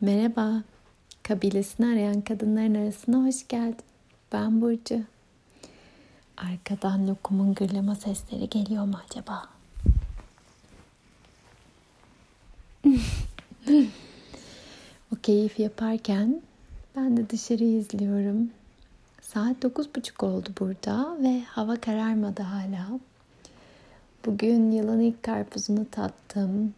Merhaba, kabilesini arayan kadınların arasına hoş geldin. Ben Burcu. Arkadan lokumun gırlama sesleri geliyor mu acaba? o keyif yaparken ben de dışarıyı izliyorum. Saat dokuz buçuk oldu burada ve hava kararmadı hala. Bugün yılın ilk karpuzunu tattım.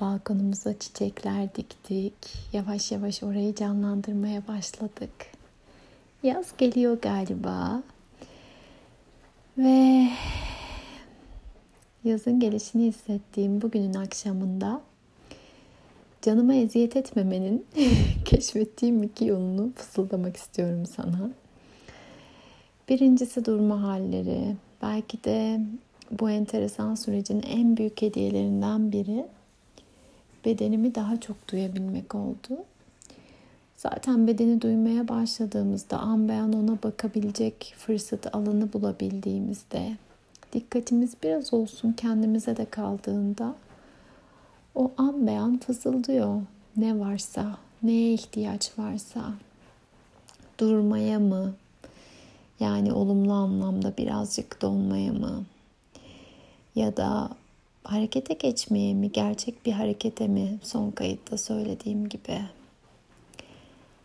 Balkonumuza çiçekler diktik. Yavaş yavaş orayı canlandırmaya başladık. Yaz geliyor galiba. Ve yazın gelişini hissettiğim bugünün akşamında canıma eziyet etmemenin keşfettiğim iki yolunu fısıldamak istiyorum sana. Birincisi durma halleri. Belki de bu enteresan sürecin en büyük hediyelerinden biri bedenimi daha çok duyabilmek oldu. Zaten bedeni duymaya başladığımızda an beyan ona bakabilecek fırsat alanı bulabildiğimizde dikkatimiz biraz olsun kendimize de kaldığında o an beyan fısıldıyor. Ne varsa, neye ihtiyaç varsa durmaya mı? Yani olumlu anlamda birazcık donmaya mı? Ya da harekete geçmeye mi, gerçek bir harekete mi son kayıtta söylediğim gibi.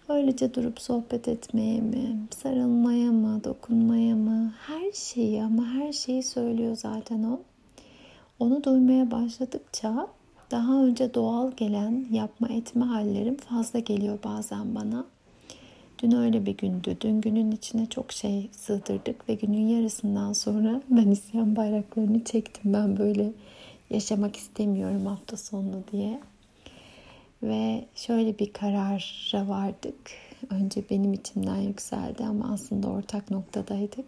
Öylece durup sohbet etmeye mi, sarılmaya mı, dokunmaya mı, her şeyi ama her şeyi söylüyor zaten o. Onu duymaya başladıkça daha önce doğal gelen yapma etme hallerim fazla geliyor bazen bana. Dün öyle bir gündü. Dün günün içine çok şey sığdırdık ve günün yarısından sonra ben isyan bayraklarını çektim. Ben böyle yaşamak istemiyorum hafta sonu diye. Ve şöyle bir karara vardık. Önce benim içimden yükseldi ama aslında ortak noktadaydık.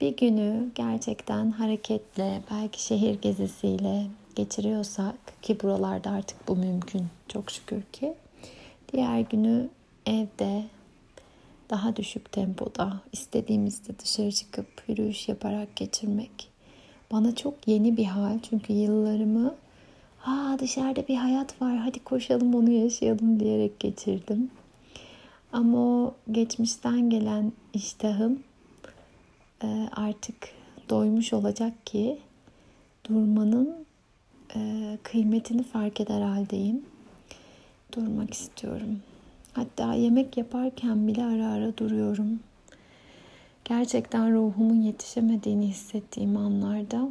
Bir günü gerçekten hareketle, belki şehir gezisiyle geçiriyorsak ki buralarda artık bu mümkün çok şükür ki. Diğer günü evde daha düşük tempoda istediğimizde dışarı çıkıp yürüyüş yaparak geçirmek bana çok yeni bir hal. Çünkü yıllarımı ha dışarıda bir hayat var hadi koşalım onu yaşayalım diyerek geçirdim. Ama o geçmişten gelen iştahım e, artık doymuş olacak ki durmanın e, kıymetini fark eder haldeyim. Durmak istiyorum. Hatta yemek yaparken bile ara ara duruyorum gerçekten ruhumun yetişemediğini hissettiğim anlarda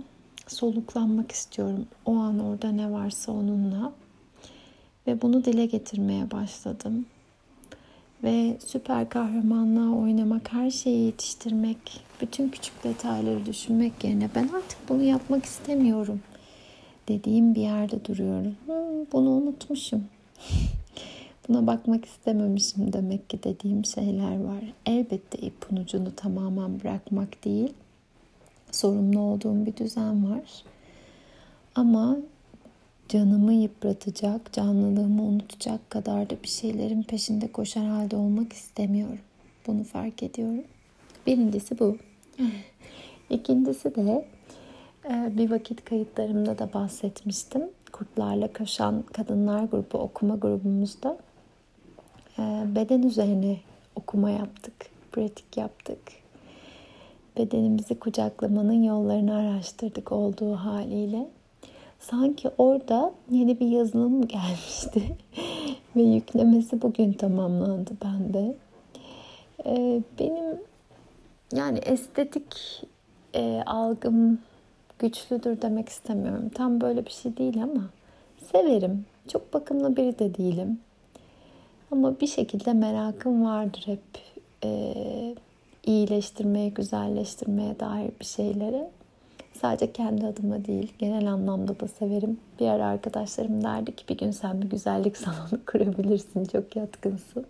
soluklanmak istiyorum. O an orada ne varsa onunla. Ve bunu dile getirmeye başladım. Ve süper kahramanlığa oynamak, her şeyi yetiştirmek, bütün küçük detayları düşünmek yerine ben artık bunu yapmak istemiyorum dediğim bir yerde duruyorum. Hmm, bunu unutmuşum. Buna bakmak istememişim demek ki dediğim şeyler var. Elbette ipin ucunu tamamen bırakmak değil. Sorumlu olduğum bir düzen var. Ama canımı yıpratacak, canlılığımı unutacak kadar da bir şeylerin peşinde koşar halde olmak istemiyorum. Bunu fark ediyorum. Birincisi bu. İkincisi de e, bir vakit kayıtlarımda da bahsetmiştim. Kurtlarla Koşan Kadınlar Grubu okuma grubumuzda beden üzerine okuma yaptık, pratik yaptık. Bedenimizi kucaklamanın yollarını araştırdık olduğu haliyle. Sanki orada yeni bir yazılım gelmişti ve yüklemesi bugün tamamlandı bende. Ee, benim yani estetik e, algım güçlüdür demek istemiyorum. Tam böyle bir şey değil ama severim. Çok bakımlı biri de değilim. Ama bir şekilde merakım vardır hep e, iyileştirmeye, güzelleştirmeye dair bir şeylere. Sadece kendi adıma değil, genel anlamda da severim. Bir ara arkadaşlarım derdi ki bir gün sen bir güzellik salonu kurabilirsin, çok yatkınsın.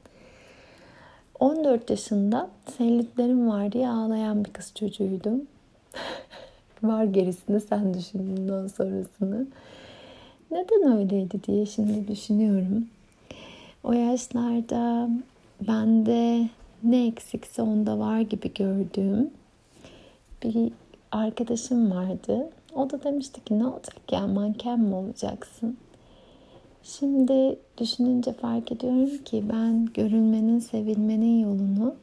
14 yaşında selülitlerim var diye ağlayan bir kız çocuğuydum. var gerisini sen düşün bundan sonrasını. Neden öyleydi diye şimdi düşünüyorum. O yaşlarda bende ne eksikse onda var gibi gördüğüm bir arkadaşım vardı. O da demişti ki ne olacak ya manken mi olacaksın? Şimdi düşününce fark ediyorum ki ben görünmenin, sevilmenin yolunu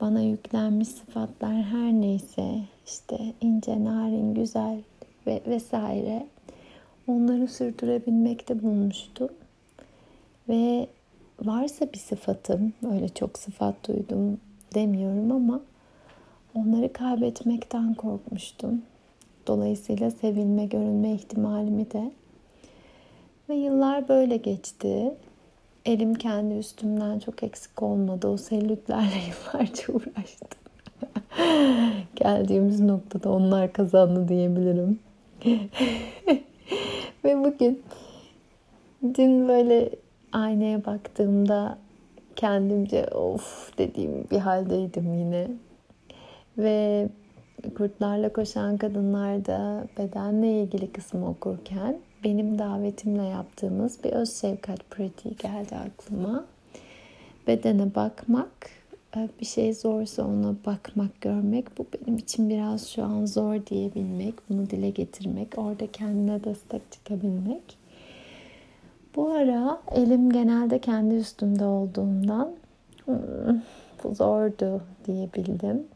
bana yüklenmiş sıfatlar her neyse işte ince, narin, güzel ve vesaire onları sürdürebilmekte bulmuştum. Ve varsa bir sıfatım, öyle çok sıfat duydum demiyorum ama onları kaybetmekten korkmuştum. Dolayısıyla sevilme, görünme ihtimalimi de. Ve yıllar böyle geçti. Elim kendi üstümden çok eksik olmadı. O sellütlerle yıllarca uğraştım. Geldiğimiz noktada onlar kazandı diyebilirim. Ve bugün dün böyle aynaya baktığımda kendimce of dediğim bir haldeydim yine. Ve Kurtlarla Koşan Kadınlar'da bedenle ilgili kısmı okurken benim davetimle yaptığımız bir öz şefkat pratiği geldi aklıma. Bedene bakmak, e, bir şey zorsa ona bakmak, görmek bu benim için biraz şu an zor diyebilmek, bunu dile getirmek, orada kendine destek çıkabilmek. Bu ara elim genelde kendi üstümde olduğundan hmm, bu zordu diyebildim.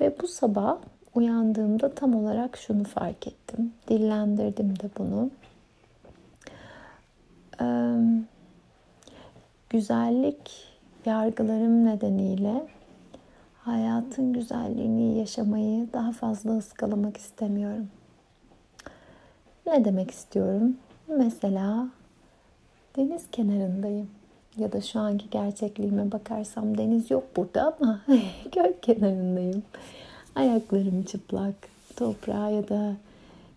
Ve bu sabah uyandığımda tam olarak şunu fark ettim. Dillendirdim de bunu. Ee, güzellik yargılarım nedeniyle hayatın güzelliğini yaşamayı daha fazla ıskalamak istemiyorum. Ne demek istiyorum? Mesela deniz kenarındayım. Ya da şu anki gerçekliğime bakarsam deniz yok burada ama göl kenarındayım. Ayaklarım çıplak. Toprağa ya da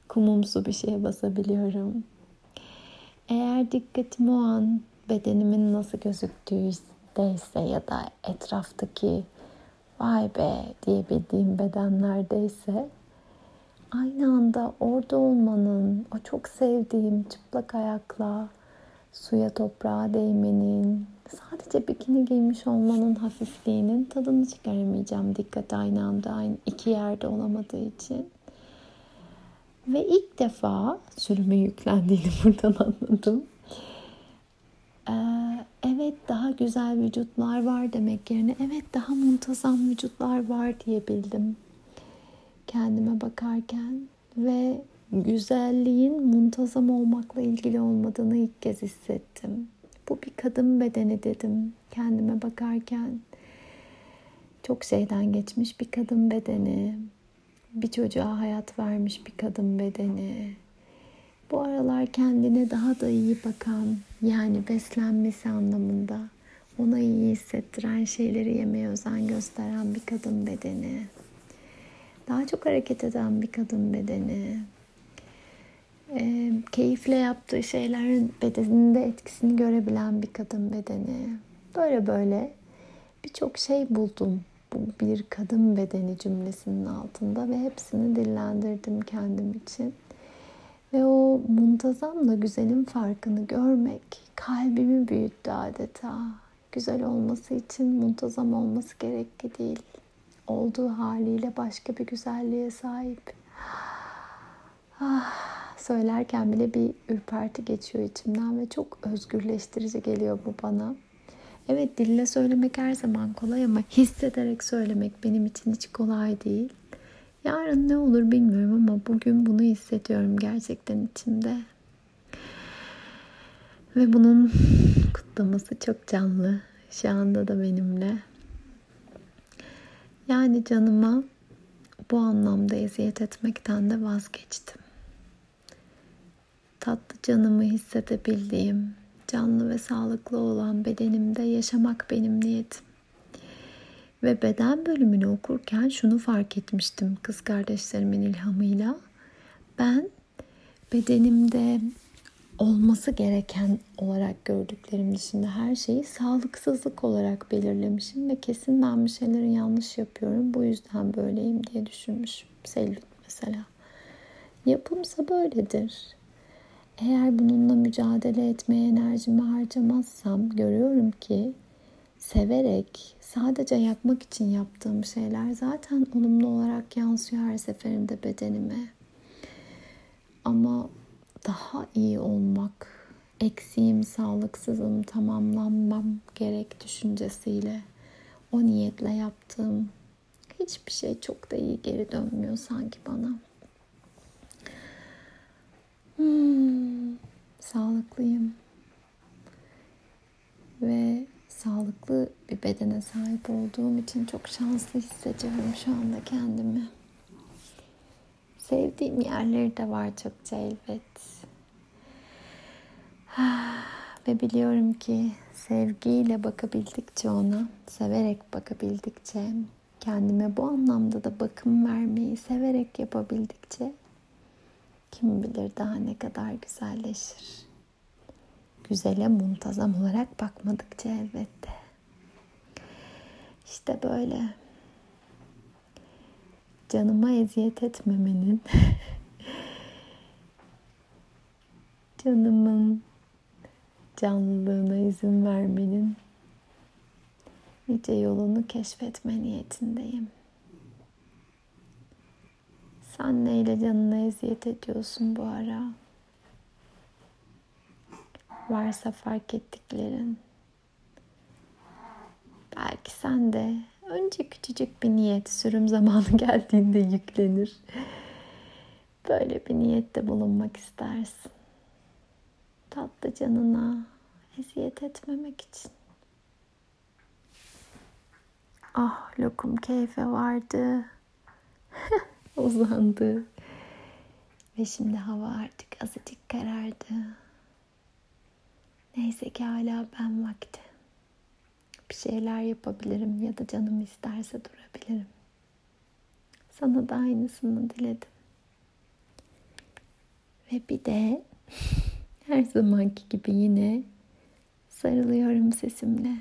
kumumsu bir şeye basabiliyorum. Eğer dikkatim o an bedenimin nasıl gözüktüğündeyse ya da etraftaki vay be diyebildiğim bedenlerdeyse aynı anda orada olmanın, o çok sevdiğim çıplak ayakla suya toprağa değmenin, sadece bikini giymiş olmanın hafifliğinin tadını çıkaramayacağım dikkat aynı anda aynı iki yerde olamadığı için. Ve ilk defa sürüme yüklendiğini buradan anladım. Ee, evet daha güzel vücutlar var demek yerine evet daha muntazam vücutlar var diyebildim. Kendime bakarken ve güzelliğin muntazam olmakla ilgili olmadığını ilk kez hissettim. Bu bir kadın bedeni dedim kendime bakarken. Çok şeyden geçmiş bir kadın bedeni. Bir çocuğa hayat vermiş bir kadın bedeni. Bu aralar kendine daha da iyi bakan, yani beslenmesi anlamında ona iyi hissettiren şeyleri yemeye özen gösteren bir kadın bedeni. Daha çok hareket eden bir kadın bedeni e, keyifle yaptığı şeylerin bedeninde etkisini görebilen bir kadın bedeni. Böyle böyle birçok şey buldum bu bir kadın bedeni cümlesinin altında ve hepsini dillendirdim kendim için. Ve o muntazamla güzelin farkını görmek kalbimi büyüttü adeta. Güzel olması için muntazam olması gerekli değil. Olduğu haliyle başka bir güzelliğe sahip. Söylerken bile bir ürperti geçiyor içimden ve çok özgürleştirici geliyor bu bana. Evet dille söylemek her zaman kolay ama hissederek söylemek benim için hiç kolay değil. Yarın ne olur bilmiyorum ama bugün bunu hissediyorum gerçekten içimde. Ve bunun kutlaması çok canlı. Şu anda da benimle. Yani canıma bu anlamda eziyet etmekten de vazgeçtim tatlı canımı hissedebildiğim, canlı ve sağlıklı olan bedenimde yaşamak benim niyetim. Ve beden bölümünü okurken şunu fark etmiştim kız kardeşlerimin ilhamıyla. Ben bedenimde olması gereken olarak gördüklerim dışında her şeyi sağlıksızlık olarak belirlemişim ve kesin ben bir şeylerin yanlış yapıyorum. Bu yüzden böyleyim diye düşünmüşüm. Selülit mesela. Yapımsa böyledir. Eğer bununla mücadele etmeye enerjimi harcamazsam görüyorum ki severek sadece yapmak için yaptığım şeyler zaten olumlu olarak yansıyor her seferinde bedenime. Ama daha iyi olmak, eksiğim, sağlıksızım, tamamlanmam gerek düşüncesiyle o niyetle yaptığım hiçbir şey çok da iyi geri dönmüyor sanki bana. Hmm, sağlıklıyım. Ve sağlıklı bir bedene sahip olduğum için çok şanslı hissediyorum şu anda kendimi. Sevdiğim yerleri de var çokça elbet. Ve biliyorum ki sevgiyle bakabildikçe ona, severek bakabildikçe, kendime bu anlamda da bakım vermeyi severek yapabildikçe kim bilir daha ne kadar güzelleşir. Güzele muntazam olarak bakmadıkça elbette. İşte böyle canıma eziyet etmemenin canımın canlılığına izin vermenin nice yolunu keşfetme niyetindeyim. Sen neyle canına eziyet ediyorsun bu ara? Varsa fark ettiklerin. Belki sen de önce küçücük bir niyet sürüm zamanı geldiğinde yüklenir. Böyle bir niyette bulunmak istersin. Tatlı canına eziyet etmemek için. Ah lokum keyfe vardı. Uzandı. Ve şimdi hava artık azıcık karardı. Neyse ki hala ben vakti. Bir şeyler yapabilirim ya da canım isterse durabilirim. Sana da aynısını diledim. Ve bir de her zamanki gibi yine sarılıyorum sesimle.